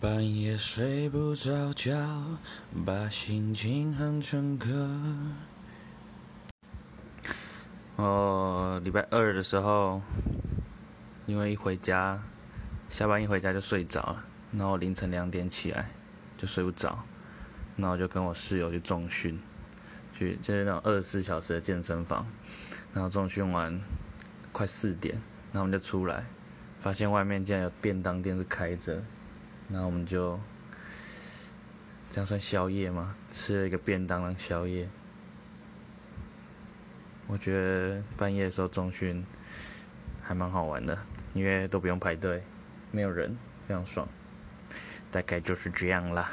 半夜睡不着觉，把心情哼成歌。哦，礼拜二的时候，因为一回家，下班一回家就睡着了，然后凌晨两点起来就睡不着，然后就跟我室友去重训，去就是那种二十四小时的健身房，然后重训完快四点，然后我们就出来，发现外面竟然有便当店是开着。那我们就这样算宵夜吗？吃了一个便当当宵夜。我觉得半夜的时候中旬还蛮好玩的，因为都不用排队，没有人，非常爽。大概就是这样啦。